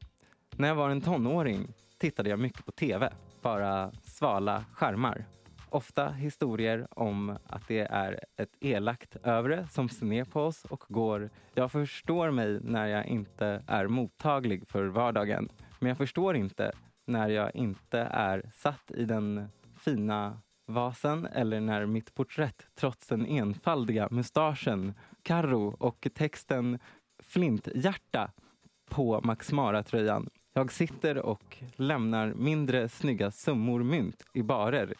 När jag var en tonåring tittade jag mycket på tv. Bara svala skärmar. Ofta historier om att det är ett elakt övre som ser ner på oss och går. Jag förstår mig när jag inte är mottaglig för vardagen. Men jag förstår inte när jag inte är satt i den fina vasen eller när mitt porträtt trots den enfaldiga mustaschen, Karro och texten Flinthjärta på Max Mara-tröjan. Jag sitter och lämnar mindre snygga summor mynt i barer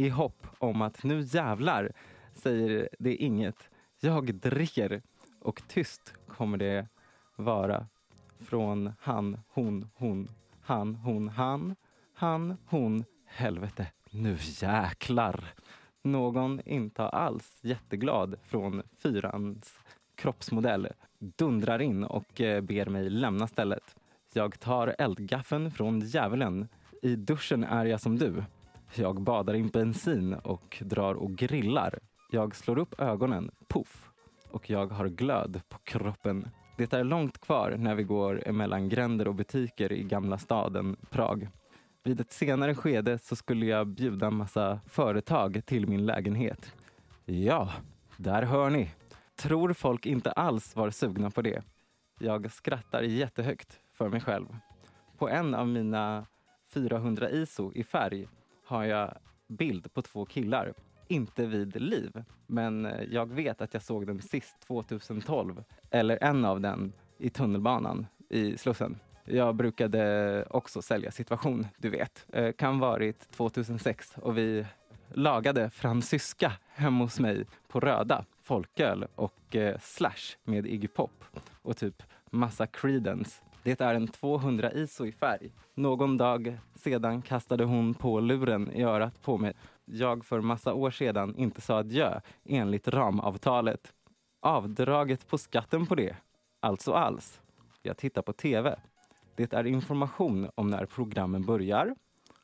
i hopp om att nu jävlar säger det inget. Jag dricker och tyst kommer det vara från han, hon, hon, han, hon, han, han, hon, helvete, nu jäklar. Någon inte alls jätteglad från fyrans kroppsmodell dundrar in och eh, ber mig lämna stället. Jag tar eldgaffeln från djävulen. I duschen är jag som du. Jag badar i bensin och drar och grillar. Jag slår upp ögonen, puff, och jag har glöd på kroppen. Det är långt kvar när vi går emellan gränder och butiker i gamla staden Prag. Vid ett senare skede så skulle jag bjuda massa företag till min lägenhet. Ja, där hör ni. Tror folk inte alls var sugna på det. Jag skrattar jättehögt för mig själv. På en av mina 400 ISO i färg har jag bild på två killar. Inte vid liv, men eh, jag vet att jag såg dem sist 2012. Eller en av den i tunnelbanan i Slussen. Jag brukade också sälja situation, du vet. Eh, kan varit 2006 och vi lagade fransyska hemma hos mig på Röda, folköl och eh, Slash med Iggy Pop och typ massa Creedence. Det är en 200 ISO i färg. Någon dag sedan kastade hon på luren i örat på mig. Jag för massa år sedan inte sa adjö enligt ramavtalet. Avdraget på skatten på det, alltså alls. Jag tittar på tv. Det är information om när programmen börjar.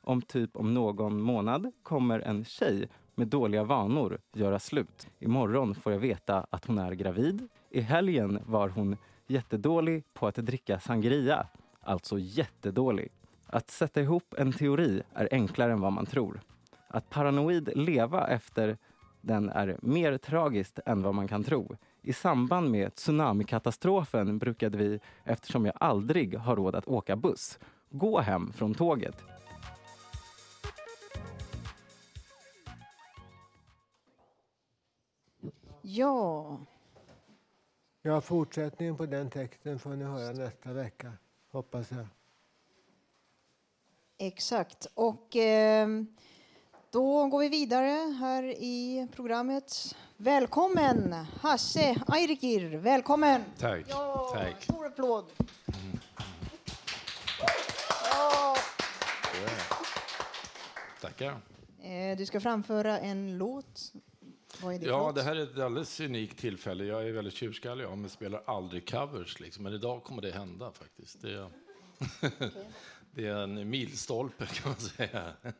Om typ om någon månad kommer en tjej med dåliga vanor göra slut. Imorgon får jag veta att hon är gravid. I helgen var hon jättedålig på att dricka sangria. Alltså jättedålig. Att sätta ihop en teori är enklare än vad man tror. Att paranoid leva efter den är mer tragiskt än vad man kan tro. I samband med tsunamikatastrofen brukade vi, eftersom jag aldrig har råd att åka buss, gå hem från tåget. Ja, Ja, fortsättningen på den texten får ni höra nästa vecka, hoppas jag. exakt. Och eh, då går vi vidare här i programmet. Välkommen Hasse Ayrikir, välkommen! Tack. Ja, Tack. Stor applåd! Ja. Tackar. Eh, du ska framföra en låt. Vad är det Ja, det här är ett alldeles unikt tillfälle. Jag är väldigt tjurskallig av mig, spelar aldrig covers. Liksom. Men idag kommer det hända faktiskt. Det är, det är en milstolpe kan man säga.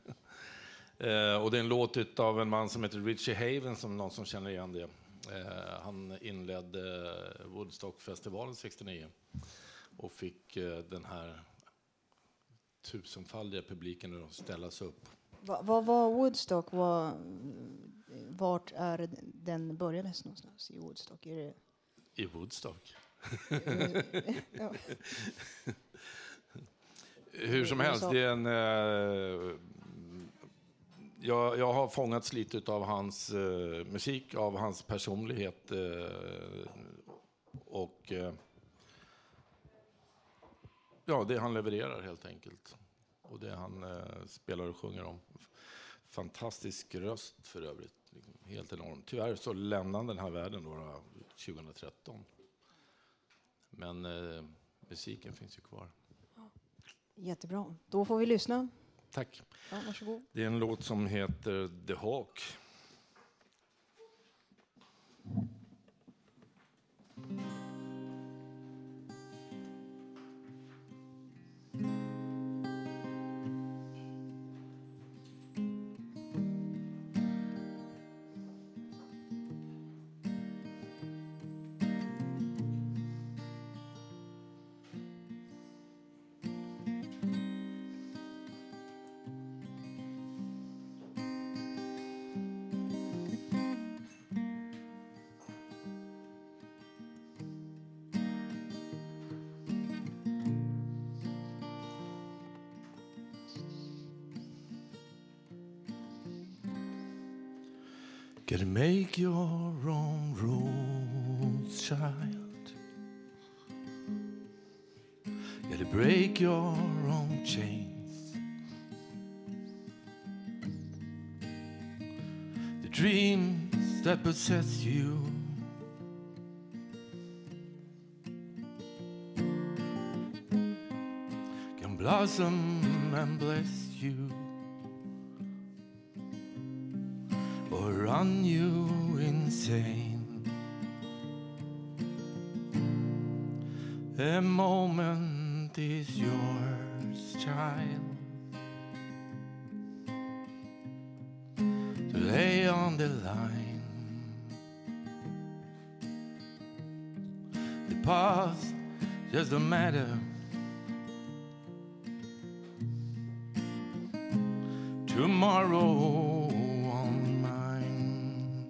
Eh, och det är en låt av en man som heter Richie Haven, som någon som känner igen det. Eh, han inledde Woodstockfestivalen 69 och fick eh, den här tusenfaldiga publiken att ställa sig upp. Vad va, var Woodstock? Var, vart är den börjades någonstans i Woodstock? Är det... I Woodstock? ja. Hur som helst, det är en... Eh, jag, jag har fångats lite av hans eh, musik, av hans personlighet eh, och eh, ja, det han levererar helt enkelt. Och det han eh, spelar och sjunger om. Fantastisk röst för övrigt. Liksom, helt enorm. Tyvärr så lämnade han den här världen då, 2013. Men eh, musiken finns ju kvar. Jättebra. Då får vi lyssna. Tack. Ja, varsågod. Det är en låt som heter The Hawk. Gotta possess you. Can blossom and bless Tomorrow on mind.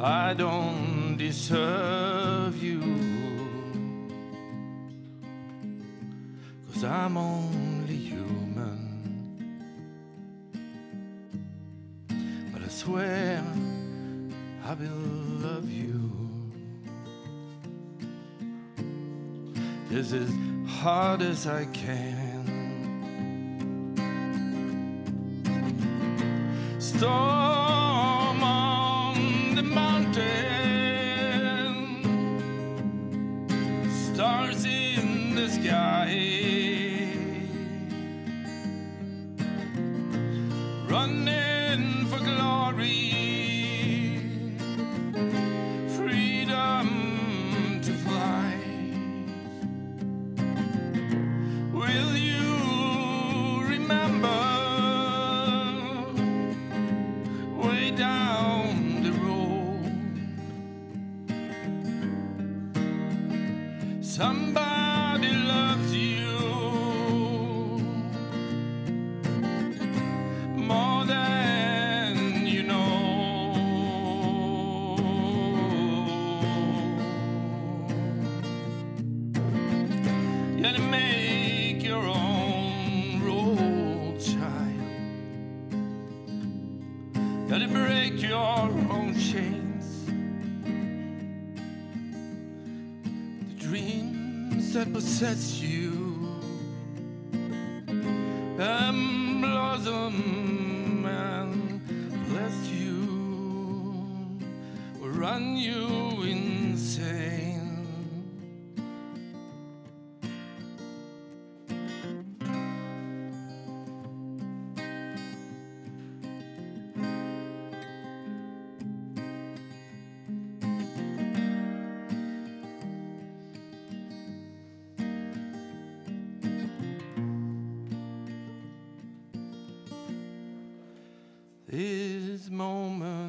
I don't deserve you. Cause I'm only hard as I can. Storm is moment.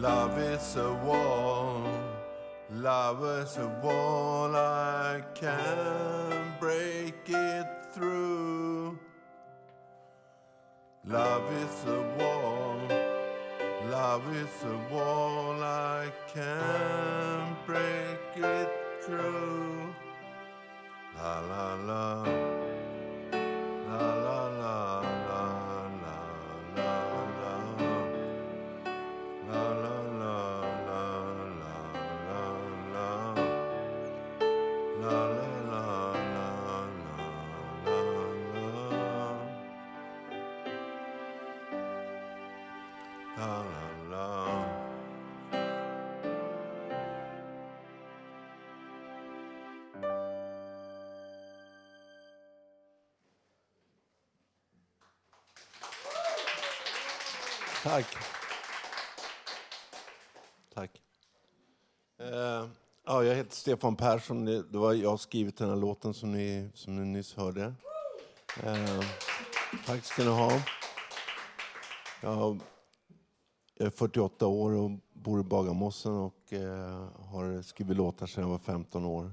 Love is a wall, love is a wall I can't. Tack. Tack. Uh, ja, jag heter Stefan Persson. Det var jag som skrivit den här låten som ni, som ni nyss hörde. Uh, tack ska ni ha. Jag är 48 år och bor i Bagarmossen och uh, har skrivit låtar sedan jag var 15 år.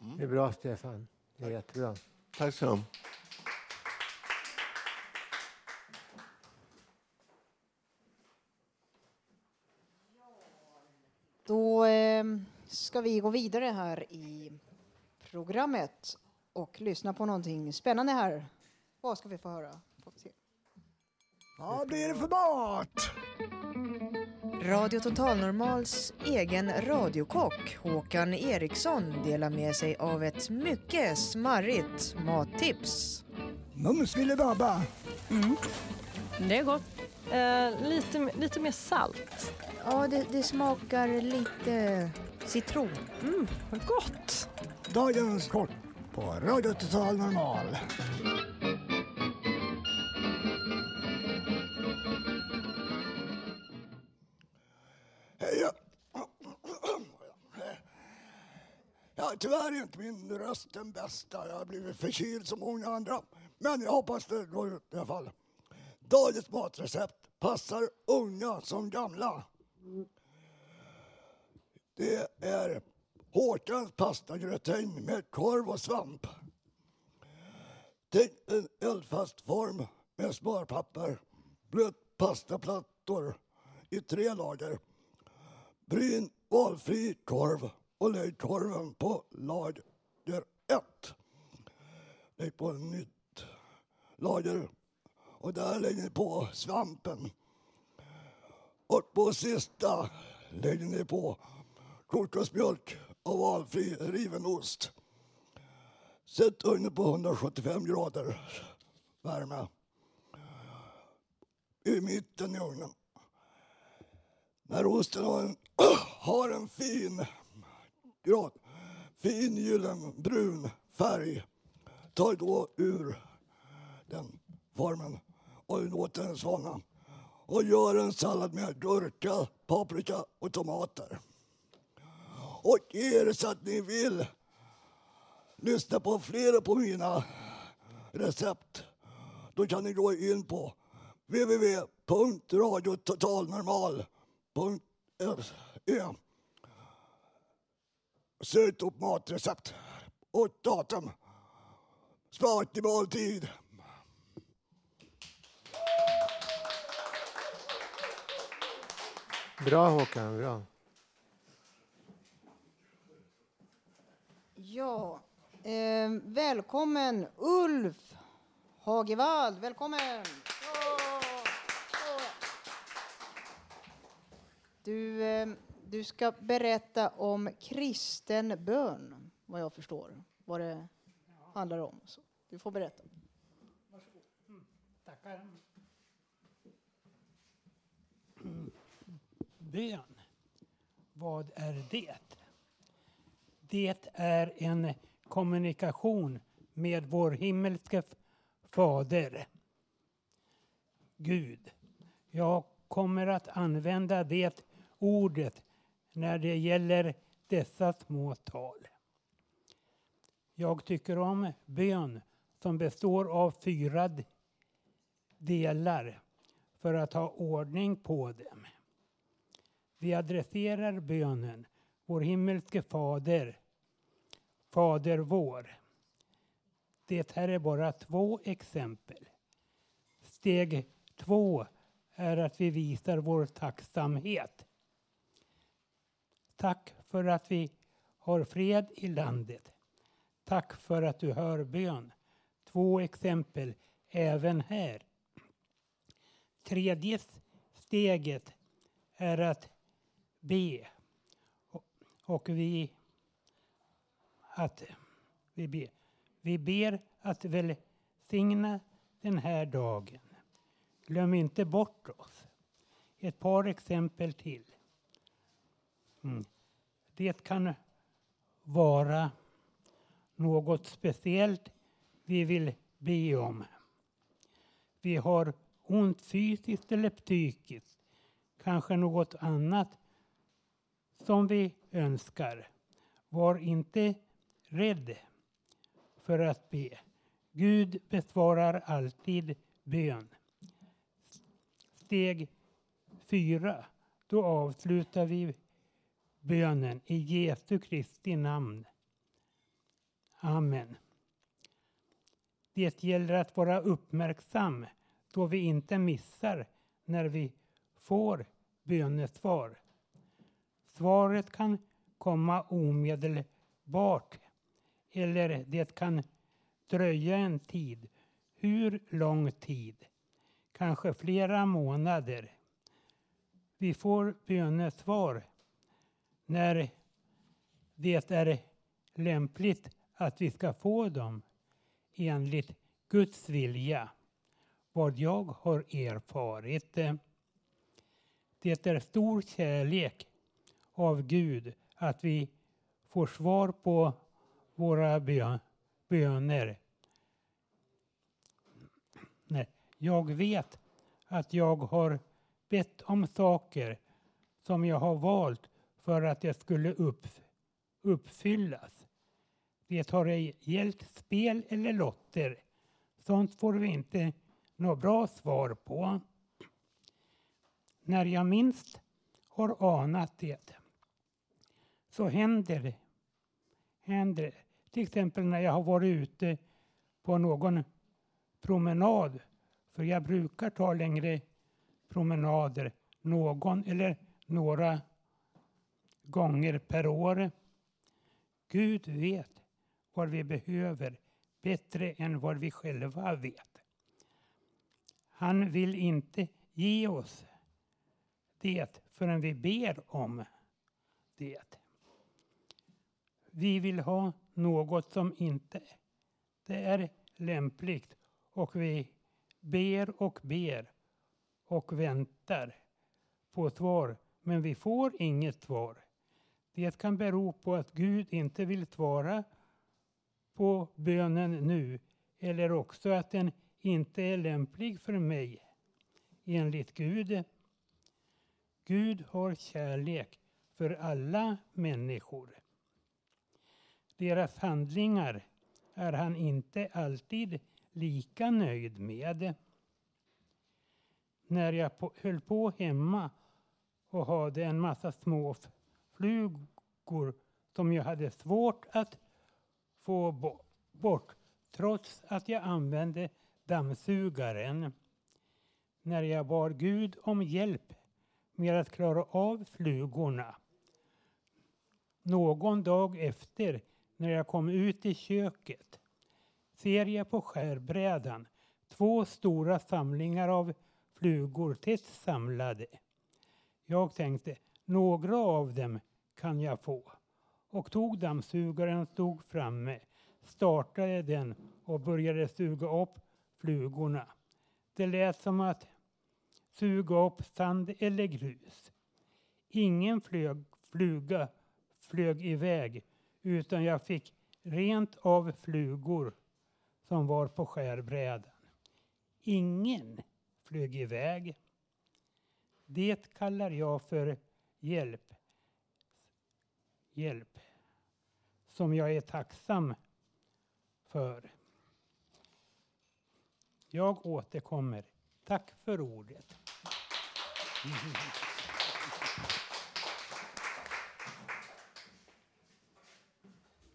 Mm. Det är bra, Stefan. Det är jättebra. Tack så mycket. ska vi gå vidare här i programmet och lyssna på någonting spännande här. Vad ska vi få höra? Får vi se. Vad blir det för mat? Radio Totalnormals egen radiokock Håkan Eriksson delar med sig av ett mycket smarrigt mattips. Mums filibabba! Mm. Det är gott. Eh, lite, lite mer salt. Ja, det, det smakar lite citron. Mm, vad gott! Dagens kort på Radio Total Normal. Eh, Hej. Ja, tyvärr är inte min röst den bästa. Jag har blivit förkyld som många andra. Men jag hoppas det går ut i alla fall. Dagens matrecept passar unga som gamla. Det är Håkans pastagratäng med korv och svamp. Tänk en eldfast form med sparpapper, blöt pastaplattor i tre lager. Bryn valfri korv och lägg korven på lager ett. Lägg på ett nytt lager och där lägger ni på svampen. Och på sista lägger ni på kokosmjölk och valfri riven ost. Sätt ugnen på 175 grader värme. I mitten i ugnen. När osten har en, har en fin grad, fin gyllenbrun färg, ta då ur den formen och låt den svalna. Och gör en sallad med gurka, paprika och tomater. Och er så att ni vill lyssna på flera på mina recept då kan ni gå in på www.radiototalnormal.se Sök upp matrecept och datum. Smaklig måltid. Bra Håkan, bra. Ja, eh, välkommen Ulf Hagevald. Välkommen! Du, eh, du ska berätta om kristen bön, vad jag förstår. Vad det handlar om. Så du får berätta. Mm, tackar. Mm. Bön. Vad är det? Det är en kommunikation med vår himmelske Fader, Gud. Jag kommer att använda det ordet när det gäller dessa små tal. Jag tycker om bön som består av fyra delar för att ha ordning på dem. Vi adresserar bönen, vår himmelske Fader, Fader vår. Det här är bara två exempel. Steg två är att vi visar vår tacksamhet. Tack för att vi har fred i landet. Tack för att du hör bön. Två exempel även här. Tredje steget är att be. Och vi, att, vi, ber. vi ber att välsigna den här dagen. Glöm inte bort oss. Ett par exempel till. Mm. Det kan vara något speciellt vi vill be om. Vi har ont fysiskt eller psykiskt. Kanske något annat som vi önskar. Var inte rädd för att be. Gud besvarar alltid bön. Steg fyra. Då avslutar vi bönen i Jesu Kristi namn. Amen. Det gäller att vara uppmärksam då vi inte missar när vi får bönesvar. Svaret kan komma omedelbart eller det kan dröja en tid. Hur lång tid? Kanske flera månader. vi får bönesvar när det är lämpligt att vi ska få dem enligt Guds vilja. Vad jag har erfarit. Det är stor kärlek av Gud att vi får svar på våra böner. Nej, jag vet att jag har bett om saker som jag har valt för att det skulle upp, uppfyllas. Det har ej gällt spel eller lotter. Sånt får vi inte något bra svar på. När jag minst har anat det så händer det. Händer det. Till exempel när jag har varit ute på någon promenad. För jag brukar ta längre promenader någon eller några gånger per år. Gud vet vad vi behöver bättre än vad vi själva vet. Han vill inte ge oss det förrän vi ber om det. Vi vill ha något som inte det är lämpligt och vi ber och ber och väntar på svar, men vi får inget svar. Det kan bero på att Gud inte vill svara på bönen nu eller också att den inte är lämplig för mig enligt Gud. Gud har kärlek för alla människor. Deras handlingar är han inte alltid lika nöjd med. När jag på, höll på hemma och hade en massa små flugor som jag hade svårt att få bo- bort trots att jag använde dammsugaren. När jag bad Gud om hjälp med att klara av flugorna. Någon dag efter, när jag kom ut i köket, ser jag på skärbrädan två stora samlingar av flugor tätt samlade. Jag tänkte, några av dem kan jag få och tog dammsugaren, stod framme, startade den och började suga upp flugorna. Det lät som att suga upp sand eller grus. Ingen flög, fluga flög iväg utan jag fick rent av flugor som var på skärbrädan. Ingen flög iväg. Det kallar jag för hjälp. Hjälp som jag är tacksam för. Jag återkommer. Tack för ordet.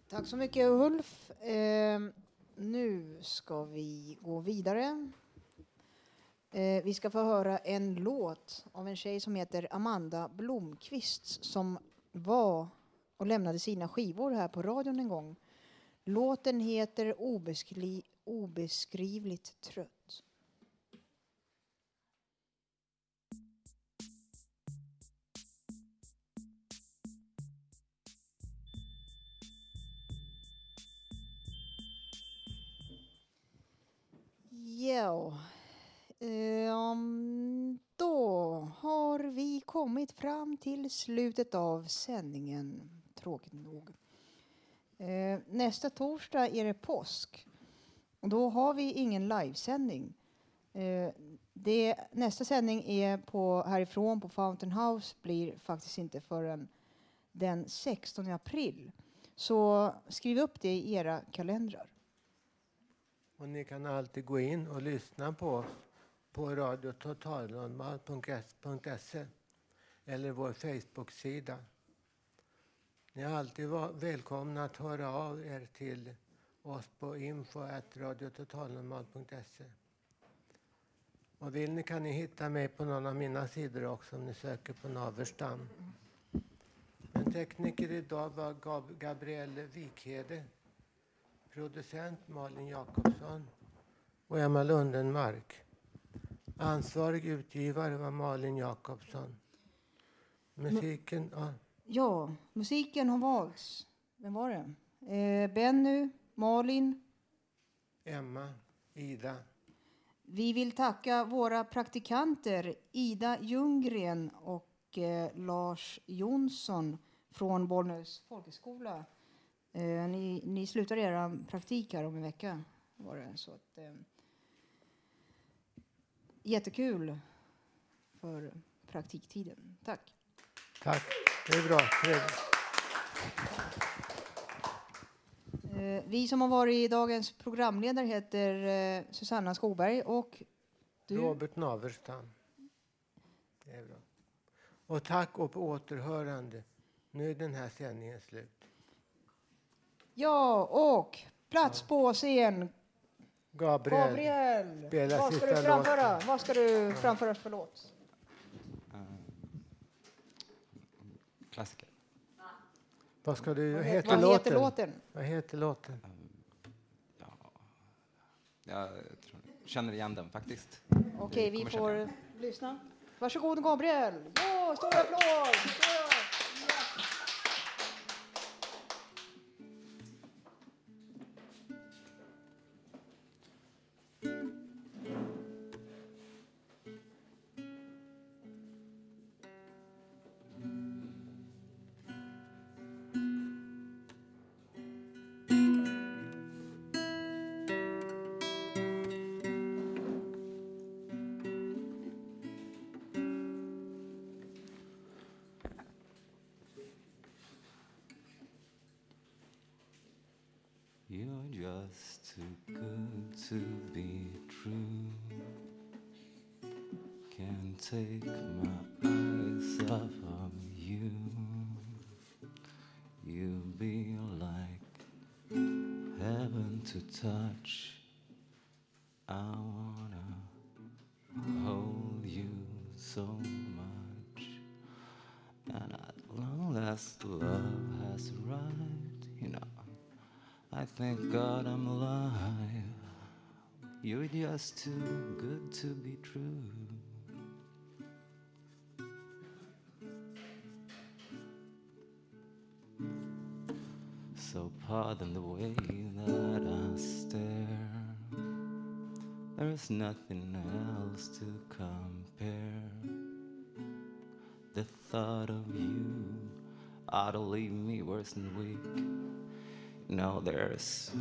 Tack så mycket Ulf. Eh, nu ska vi gå vidare. Eh, vi ska få höra en låt av en tjej som heter Amanda Blomqvist som var och lämnade sina skivor här på radion en gång. Låten heter Obeskri- Obeskrivligt trött. Ja, um, då har vi kommit fram till slutet av sändningen, tråkigt nog. Uh, nästa torsdag är det påsk. Och då har vi ingen livesändning. Uh, det, nästa sändning är på, härifrån på Fountain House blir faktiskt inte förrän den 16 april. Så skriv upp det i era kalendrar. Och ni kan alltid gå in och lyssna på oss på radiototalnormal.se eller vår Facebook-sida. Ni är alltid välkomna att höra av er till oss på info.radiototalnormal.se. Och vill ni kan ni hitta mig på någon av mina sidor också om ni söker på Naverstam. Men tekniker idag var Gab- Gabrielle Wikhede, producent Malin Jakobsson och Emma Lundenmark. Ansvarig utgivare var Malin Jakobsson. Musiken, ja. Ja, musiken har valts. Vem var det? Eh, Benny, Malin. Emma, Ida. Vi vill tacka våra praktikanter Ida Ljunggren och eh, Lars Jonsson från Bollnäs folkhögskola. Eh, ni, ni slutar era praktik här om en vecka. Var det. Så att, eh, jättekul för praktiktiden. Tack. Tack. Det är bra. Eh, vi som har varit dagens programledare heter eh, Susanna Skoberg och du. Robert Naverstam. Det är bra. Och tack och på återhörande. Nu är den här sändningen slut. Ja, och plats på scen. Gabriel. Gabriel. Spela Vad ska du framföra? låten. Vad ska du framföra för låt? Klassiker. Vad ska du... Vad heter- vad heter låten? låten? Vad heter låten? Jag tror, känner igen den faktiskt. Okej, vi känna igen. får lyssna. Varsågod Gabriel. Ja, stor applåd! Take my eyes off of you. You be like heaven to touch. I wanna hold you so much. And at long last, love has arrived, you know. I thank God I'm alive. You're just too good to be true. Pardon the way that I stare. There's nothing else to compare. The thought of you ought to leave me worse than weak. No, there's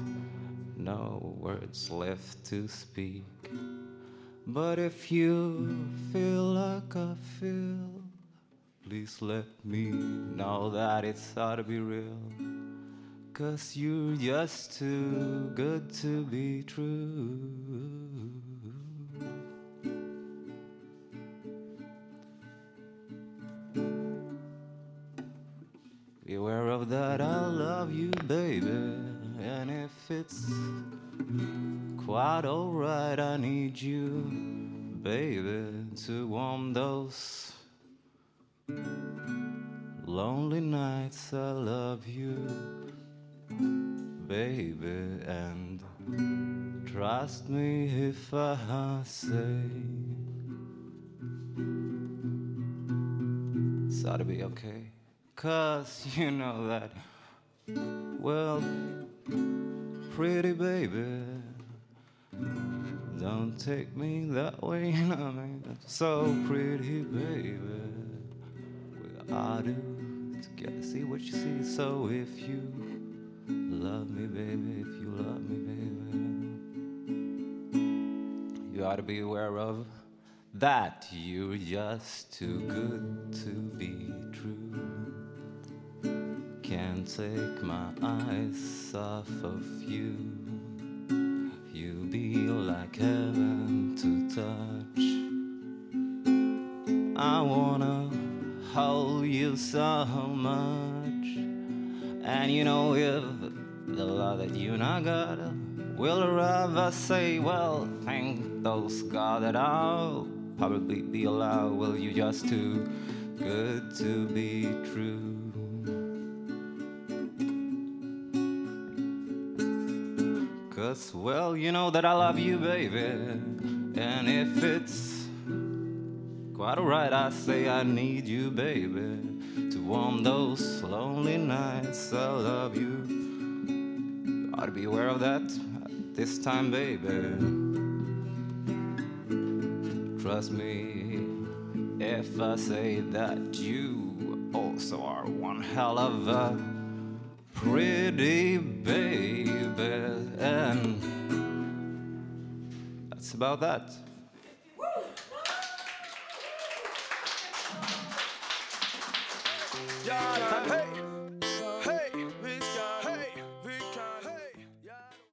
no words left to speak. But if you feel like I feel, please let me know that it's ought to be real. Cause you're just too good to be true. Beware of that, I love you, baby. And if it's quite alright, I need you, baby, to warm those lonely nights. I love you, baby, and trust me if I say it's ought to be okay. Cause you know that, well, pretty baby, don't take me that way, you know what I mean? So pretty baby, we ought to together see what you see. So if you love me, baby, if you love me, baby, you ought to be aware of that you're just too good to be true. Can't take my eyes off of you. You be like heaven to touch. I wanna hold you so much. And you know, if the love that you and I got will I say, well, thank those God that I'll probably be allowed. Well, you just too good to be true. Cause, well, you know that I love you, baby. And if it's quite alright. I say I need you, baby, to warm those lonely nights. I love you. Ought to be aware of that this time, baby. Trust me if I say that you also are one hell of a pretty baby. And that's about that. Hej!